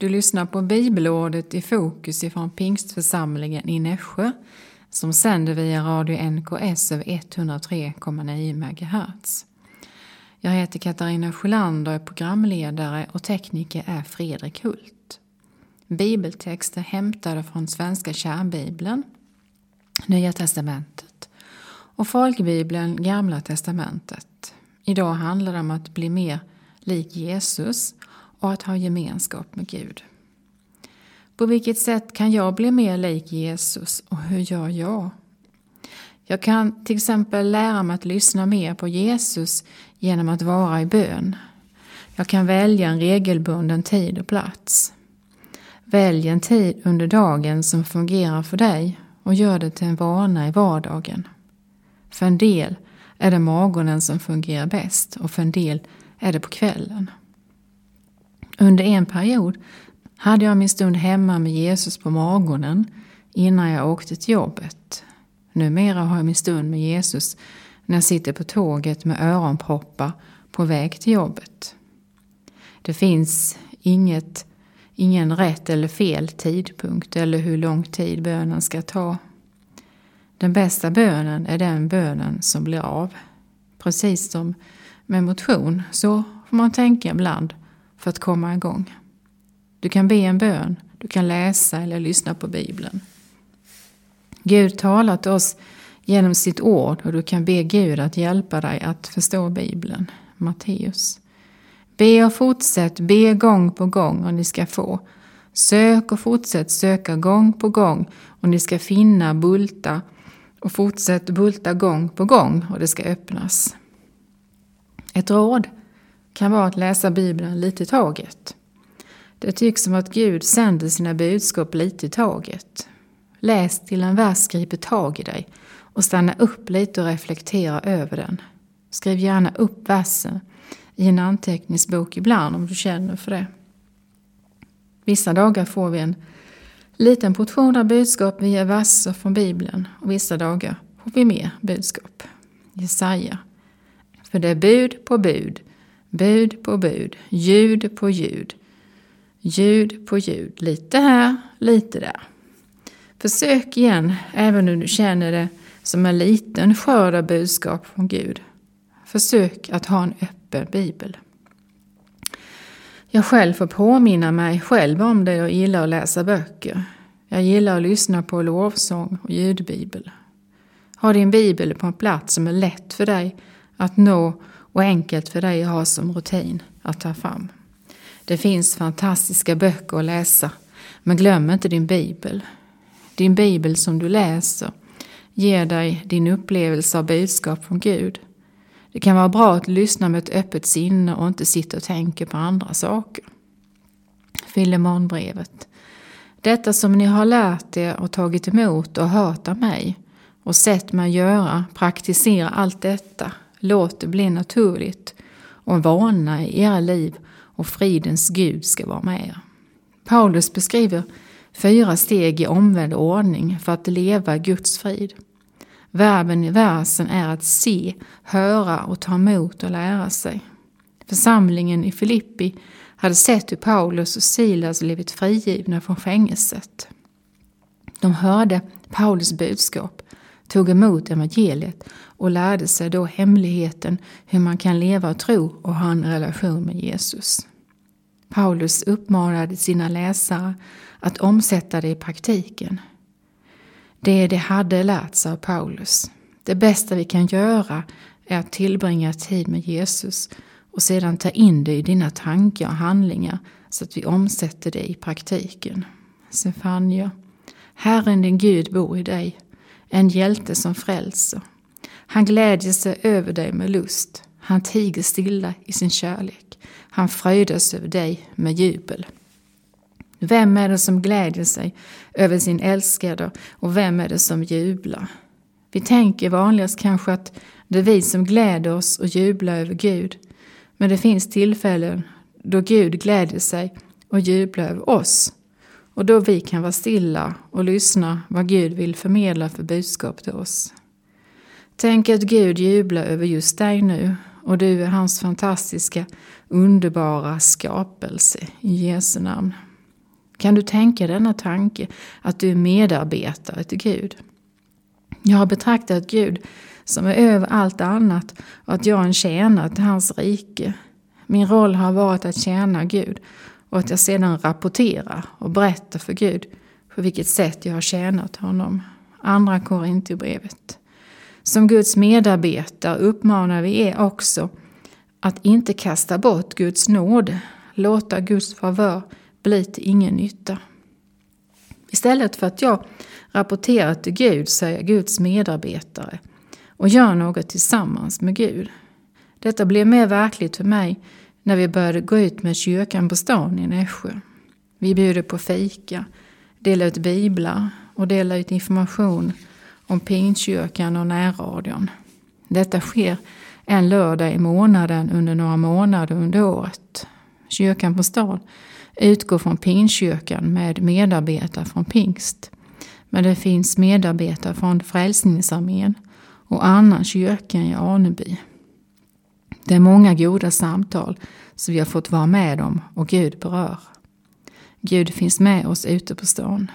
Du lyssnar på bibelordet i fokus ifrån Pingstförsamlingen i Nässjö som sänder via radio NKS över 103,9 MHz. Jag heter Katarina Sjölander, är programledare och tekniker är Fredrik Hult. Bibeltexter hämtade från Svenska kärnbibeln, Nya testamentet och folkbibeln Gamla testamentet. Idag handlar det om att bli mer lik Jesus och att ha gemenskap med Gud. På vilket sätt kan jag bli mer lik Jesus och hur gör jag? Jag kan till exempel lära mig att lyssna mer på Jesus genom att vara i bön. Jag kan välja en regelbunden tid och plats. Välj en tid under dagen som fungerar för dig och gör det till en vana i vardagen. För en del är det morgonen som fungerar bäst och för en del är det på kvällen. Under en period hade jag min stund hemma med Jesus på morgonen innan jag åkte till jobbet. Numera har jag min stund med Jesus när jag sitter på tåget med öronproppar på väg till jobbet. Det finns inget, ingen rätt eller fel tidpunkt eller hur lång tid bönen ska ta. Den bästa bönen är den bönen som blir av. Precis som med motion, så får man tänka ibland för att komma igång. Du kan be en bön, du kan läsa eller lyssna på Bibeln. Gud talar till oss genom sitt ord och du kan be Gud att hjälpa dig att förstå Bibeln. Matteus. Be och fortsätt, be gång på gång och ni ska få. Sök och fortsätt söka gång på gång och ni ska finna, bulta och fortsätt bulta gång på gång och det ska öppnas. Ett råd kan vara att läsa Bibeln lite i taget. Det tycks som att Gud sänder sina budskap lite i taget. Läs till en vers griper tag i dig och stanna upp lite och reflektera över den. Skriv gärna upp versen i en anteckningsbok ibland om du känner för det. Vissa dagar får vi en liten portion av budskap via verser från Bibeln och vissa dagar får vi mer budskap. Jesaja. För det är bud på bud, bud på bud, ljud på ljud, ljud på ljud. Lite här, lite där. Försök igen, även om du känner det som en liten skörd av budskap från Gud. Försök att ha en öppen bibel. Jag själv får påminna mig själv om det jag gillar att läsa böcker. Jag gillar att lyssna på lovsång och ljudbibel. Ha din bibel på en plats som är lätt för dig att nå och enkelt för dig att ha som rutin att ta fram. Det finns fantastiska böcker att läsa, men glöm inte din bibel. Din bibel som du läser ger dig din upplevelse av budskap från Gud. Det kan vara bra att lyssna med ett öppet sinne och inte sitta och tänka på andra saker. Filemonbrevet. Detta som ni har lärt er och tagit emot och hört av mig och sett mig göra, praktisera allt detta. Låt det bli naturligt och en vana i era liv och fridens Gud ska vara med er. Paulus beskriver fyra steg i omvänd ordning för att leva Guds frid. Verben i versen är att se, höra och ta emot och lära sig. Församlingen i Filippi hade sett hur Paulus och Silas blivit frigivna från fängelset. De hörde Paulus budskap, tog emot evangeliet och lärde sig då hemligheten hur man kan leva och tro och ha en relation med Jesus. Paulus uppmanade sina läsare att omsätta det i praktiken. Det de hade lärt sig av Paulus. Det bästa vi kan göra är att tillbringa tid med Jesus och sedan ta in det i dina tankar och handlingar så att vi omsätter det i praktiken. Sefania. Herren din Gud bor i dig, en hjälte som frälser. Han glädjer sig över dig med lust. Han tiger stilla i sin kärlek. Han fröjdas över dig med jubel. Vem är det som glädjer sig över sin älskade och vem är det som jublar? Vi tänker vanligast kanske att det är vi som gläder oss och jublar över Gud. Men det finns tillfällen då Gud gläder sig och jublar över oss. Och då vi kan vara stilla och lyssna vad Gud vill förmedla för budskap till oss. Tänk att Gud jublar över just dig nu och du är hans fantastiska, underbara skapelse i Jesu namn. Kan du tänka denna tanke att du är medarbetare till Gud? Jag har betraktat Gud som är över allt annat och att jag är en tjänare till hans rike. Min roll har varit att tjäna Gud och att jag sedan rapporterar och berättar för Gud på vilket sätt jag har tjänat honom. Andra Korintierbrevet. Som Guds medarbetare uppmanar vi er också att inte kasta bort Guds nåd, låta Guds favör bli till ingen nytta. Istället för att jag rapporterar till Gud så är jag Guds medarbetare och gör något tillsammans med Gud. Detta blev mer verkligt för mig när vi började gå ut med kyrkan på stan i Nässjö. Vi bjuder på fika, delar ut biblar och delar ut information om Pingstkyrkan och närradion. Detta sker en lördag i månaden under några månader under året. Kyrkan på stan utgår från Pingstkyrkan med medarbetare från pingst. Men det finns medarbetare från Frälsningsarmén och annan kyrkan i Aneby. Det är många goda samtal som vi har fått vara med om och Gud berör. Gud finns med oss ute på stan.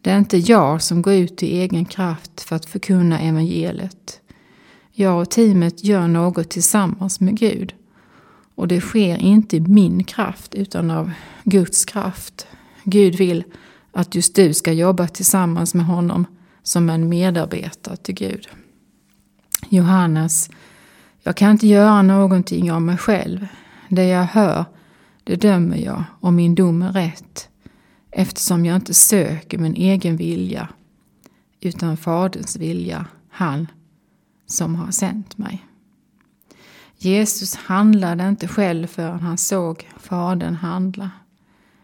Det är inte jag som går ut i egen kraft för att förkunna evangeliet. Jag och teamet gör något tillsammans med Gud. Och det sker inte i min kraft utan av Guds kraft. Gud vill att just du ska jobba tillsammans med honom som en medarbetare till Gud. Johannes, jag kan inte göra någonting av mig själv. Det jag hör, det dömer jag och min dom är rätt eftersom jag inte söker min egen vilja utan Faderns vilja, han som har sänt mig. Jesus handlade inte själv förrän han såg Fadern handla.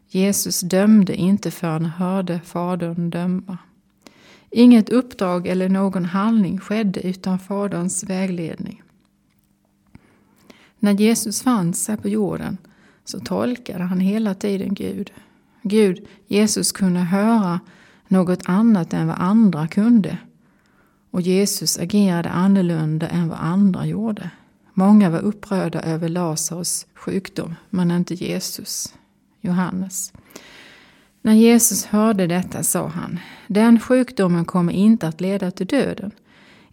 Jesus dömde inte förrän han hörde Fadern döma. Inget uppdrag eller någon handling skedde utan Faderns vägledning. När Jesus fanns här på jorden så tolkade han hela tiden Gud. Gud, Jesus kunde höra något annat än vad andra kunde. Och Jesus agerade annorlunda än vad andra gjorde. Många var upprörda över Lazarus sjukdom, men inte Jesus. Johannes. När Jesus hörde detta sa han, den sjukdomen kommer inte att leda till döden.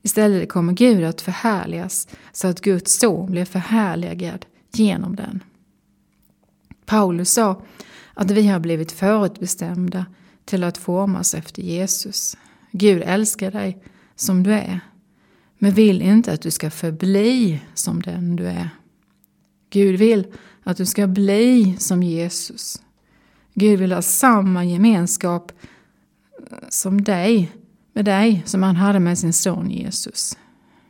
Istället kommer Gud att förhärligas så att Guds son blir förhärligad genom den. Paulus sa att vi har blivit förutbestämda till att formas efter Jesus. Gud älskar dig som du är, men vill inte att du ska förbli som den du är. Gud vill att du ska bli som Jesus. Gud vill ha samma gemenskap eh, som dig, med dig som han hade med sin son Jesus.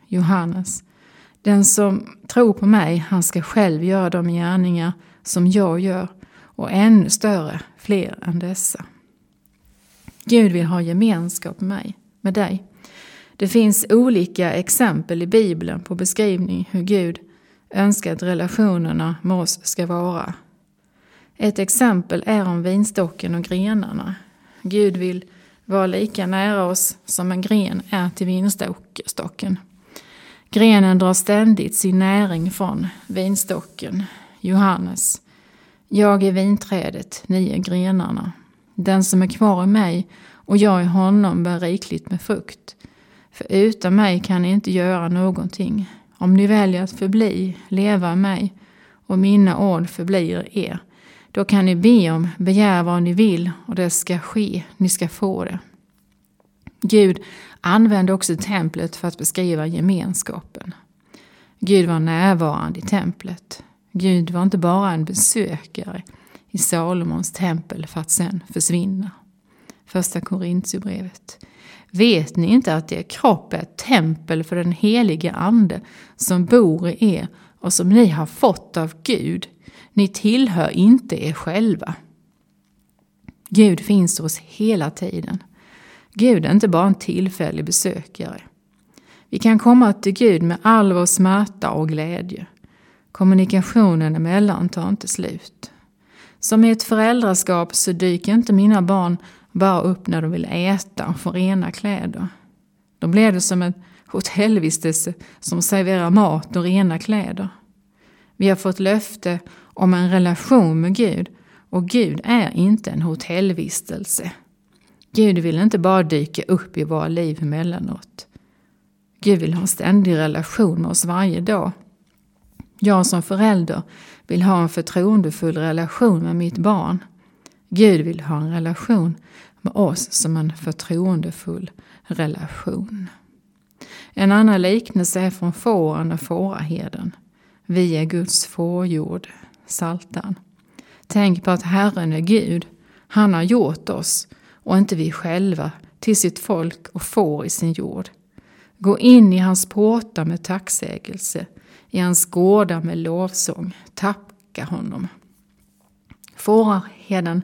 Johannes. Den som tror på mig, han ska själv göra de gärningar som jag gör och ännu större, fler än dessa. Gud vill ha gemenskap med mig, med dig. Det finns olika exempel i Bibeln på beskrivning hur Gud önskar att relationerna med oss ska vara. Ett exempel är om vinstocken och grenarna. Gud vill var lika nära oss som en gren är till vinstocken. Grenen drar ständigt sin näring från vinstocken. Johannes. Jag är vinträdet, ni är grenarna. Den som är kvar i mig och jag i honom bär rikligt med frukt. För utan mig kan ni inte göra någonting. Om ni väljer att förbli, leva i mig och mina ord förblir er, då kan ni be om, begär vad ni vill och det ska ske, ni ska få det. Gud använde också templet för att beskriva gemenskapen. Gud var närvarande i templet. Gud var inte bara en besökare i Salomons tempel för att sen försvinna. Första Korintierbrevet. Vet ni inte att er kropp är ett tempel för den helige Ande som bor i er och som ni har fått av Gud? Ni tillhör inte er själva. Gud finns hos hela tiden. Gud är inte bara en tillfällig besökare. Vi kan komma till Gud med all vår smärta och glädje. Kommunikationen emellan tar inte slut. Som i ett föräldraskap så dyker inte mina barn bara upp när de vill äta och få rena kläder. Då blir det som en hotellvistelse som serverar mat och rena kläder. Vi har fått löfte om en relation med Gud Och Gud är inte en hotellvistelse. Gud vill inte bara dyka upp i våra liv emellanåt. Gud vill ha en ständig relation med oss varje dag. Jag som förälder vill ha en förtroendefull relation med mitt barn. Gud vill ha en relation med oss som en förtroendefull relation. En annan liknelse är från fåren och fåraherden. Vi är Guds fårjord, Saltan. Tänk på att Herren är Gud. Han har gjort oss och inte vi själva till sitt folk och får i sin jord. Gå in i hans portar med tacksägelse, i hans gårdar med lovsång. Tacka honom. Fåraherden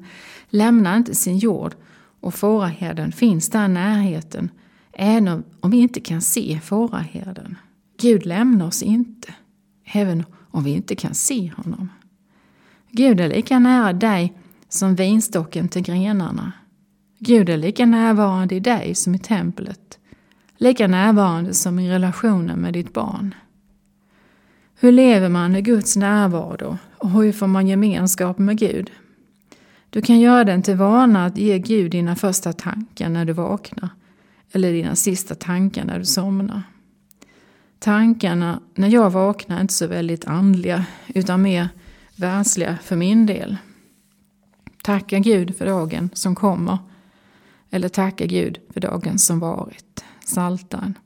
lämnar inte sin jord och fåraherden finns där i närheten även om vi inte kan se fåraherden. Gud lämnar oss inte, även om vi inte kan se honom. Gud är lika nära dig som vinstocken till grenarna. Gud är lika närvarande i dig som i templet. Lika närvarande som i relationen med ditt barn. Hur lever man i Guds närvaro och hur får man gemenskap med Gud? Du kan göra den till vana att ge Gud dina första tankar när du vaknar eller dina sista tankar när du somnar. Tankarna när jag vaknar är inte så väldigt andliga utan mer världsliga för min del. Tacka Gud för dagen som kommer. Eller tacka Gud för dagen som varit. Saltan.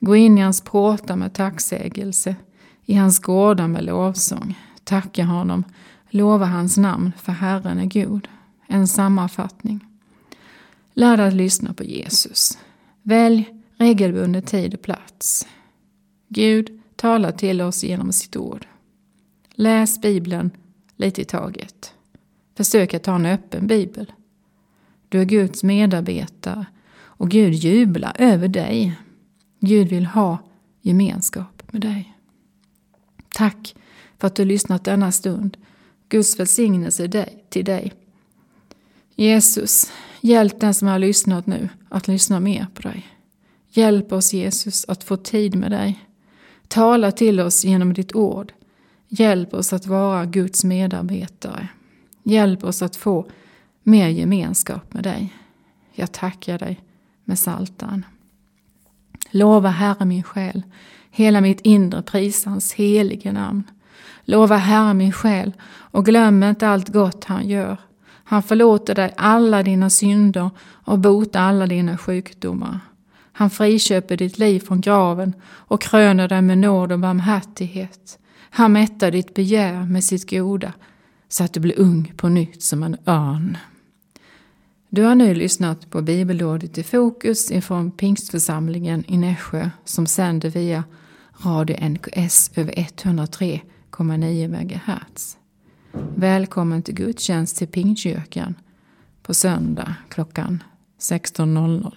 Gå in i hans pråta med tacksägelse. I hans gårdar med lovsång. Tacka honom. Lova hans namn för Herren är god. En sammanfattning. Lär dig att lyssna på Jesus. Välj regelbunden tid och plats. Gud talar till oss genom sitt ord. Läs Bibeln lite i taget. Försök att ha en öppen bibel. Du är Guds medarbetare och Gud jublar över dig. Gud vill ha gemenskap med dig. Tack för att du lyssnat denna stund. Guds välsignelse till dig. Jesus, hjälp den som har lyssnat nu att lyssna mer på dig. Hjälp oss Jesus att få tid med dig. Tala till oss genom ditt ord. Hjälp oss att vara Guds medarbetare. Hjälp oss att få mer gemenskap med dig. Jag tackar dig med saltan. Lova Herre min själ, hela mitt inre prisa hans helige namn. Lova Herre min själ och glöm inte allt gott han gör. Han förlåter dig alla dina synder och botar alla dina sjukdomar. Han friköper ditt liv från graven och kröner dig med nåd och barmhärtighet. Han mättar ditt begär med sitt goda så att du blir ung på nytt som en örn. Du har nu lyssnat på bibelordet i fokus ifrån Pingstförsamlingen i Nässjö som sänder via Radio NKS över 103,9 MHz. Välkommen till gudstjänst till Pingstkyrkan på söndag klockan 16.00.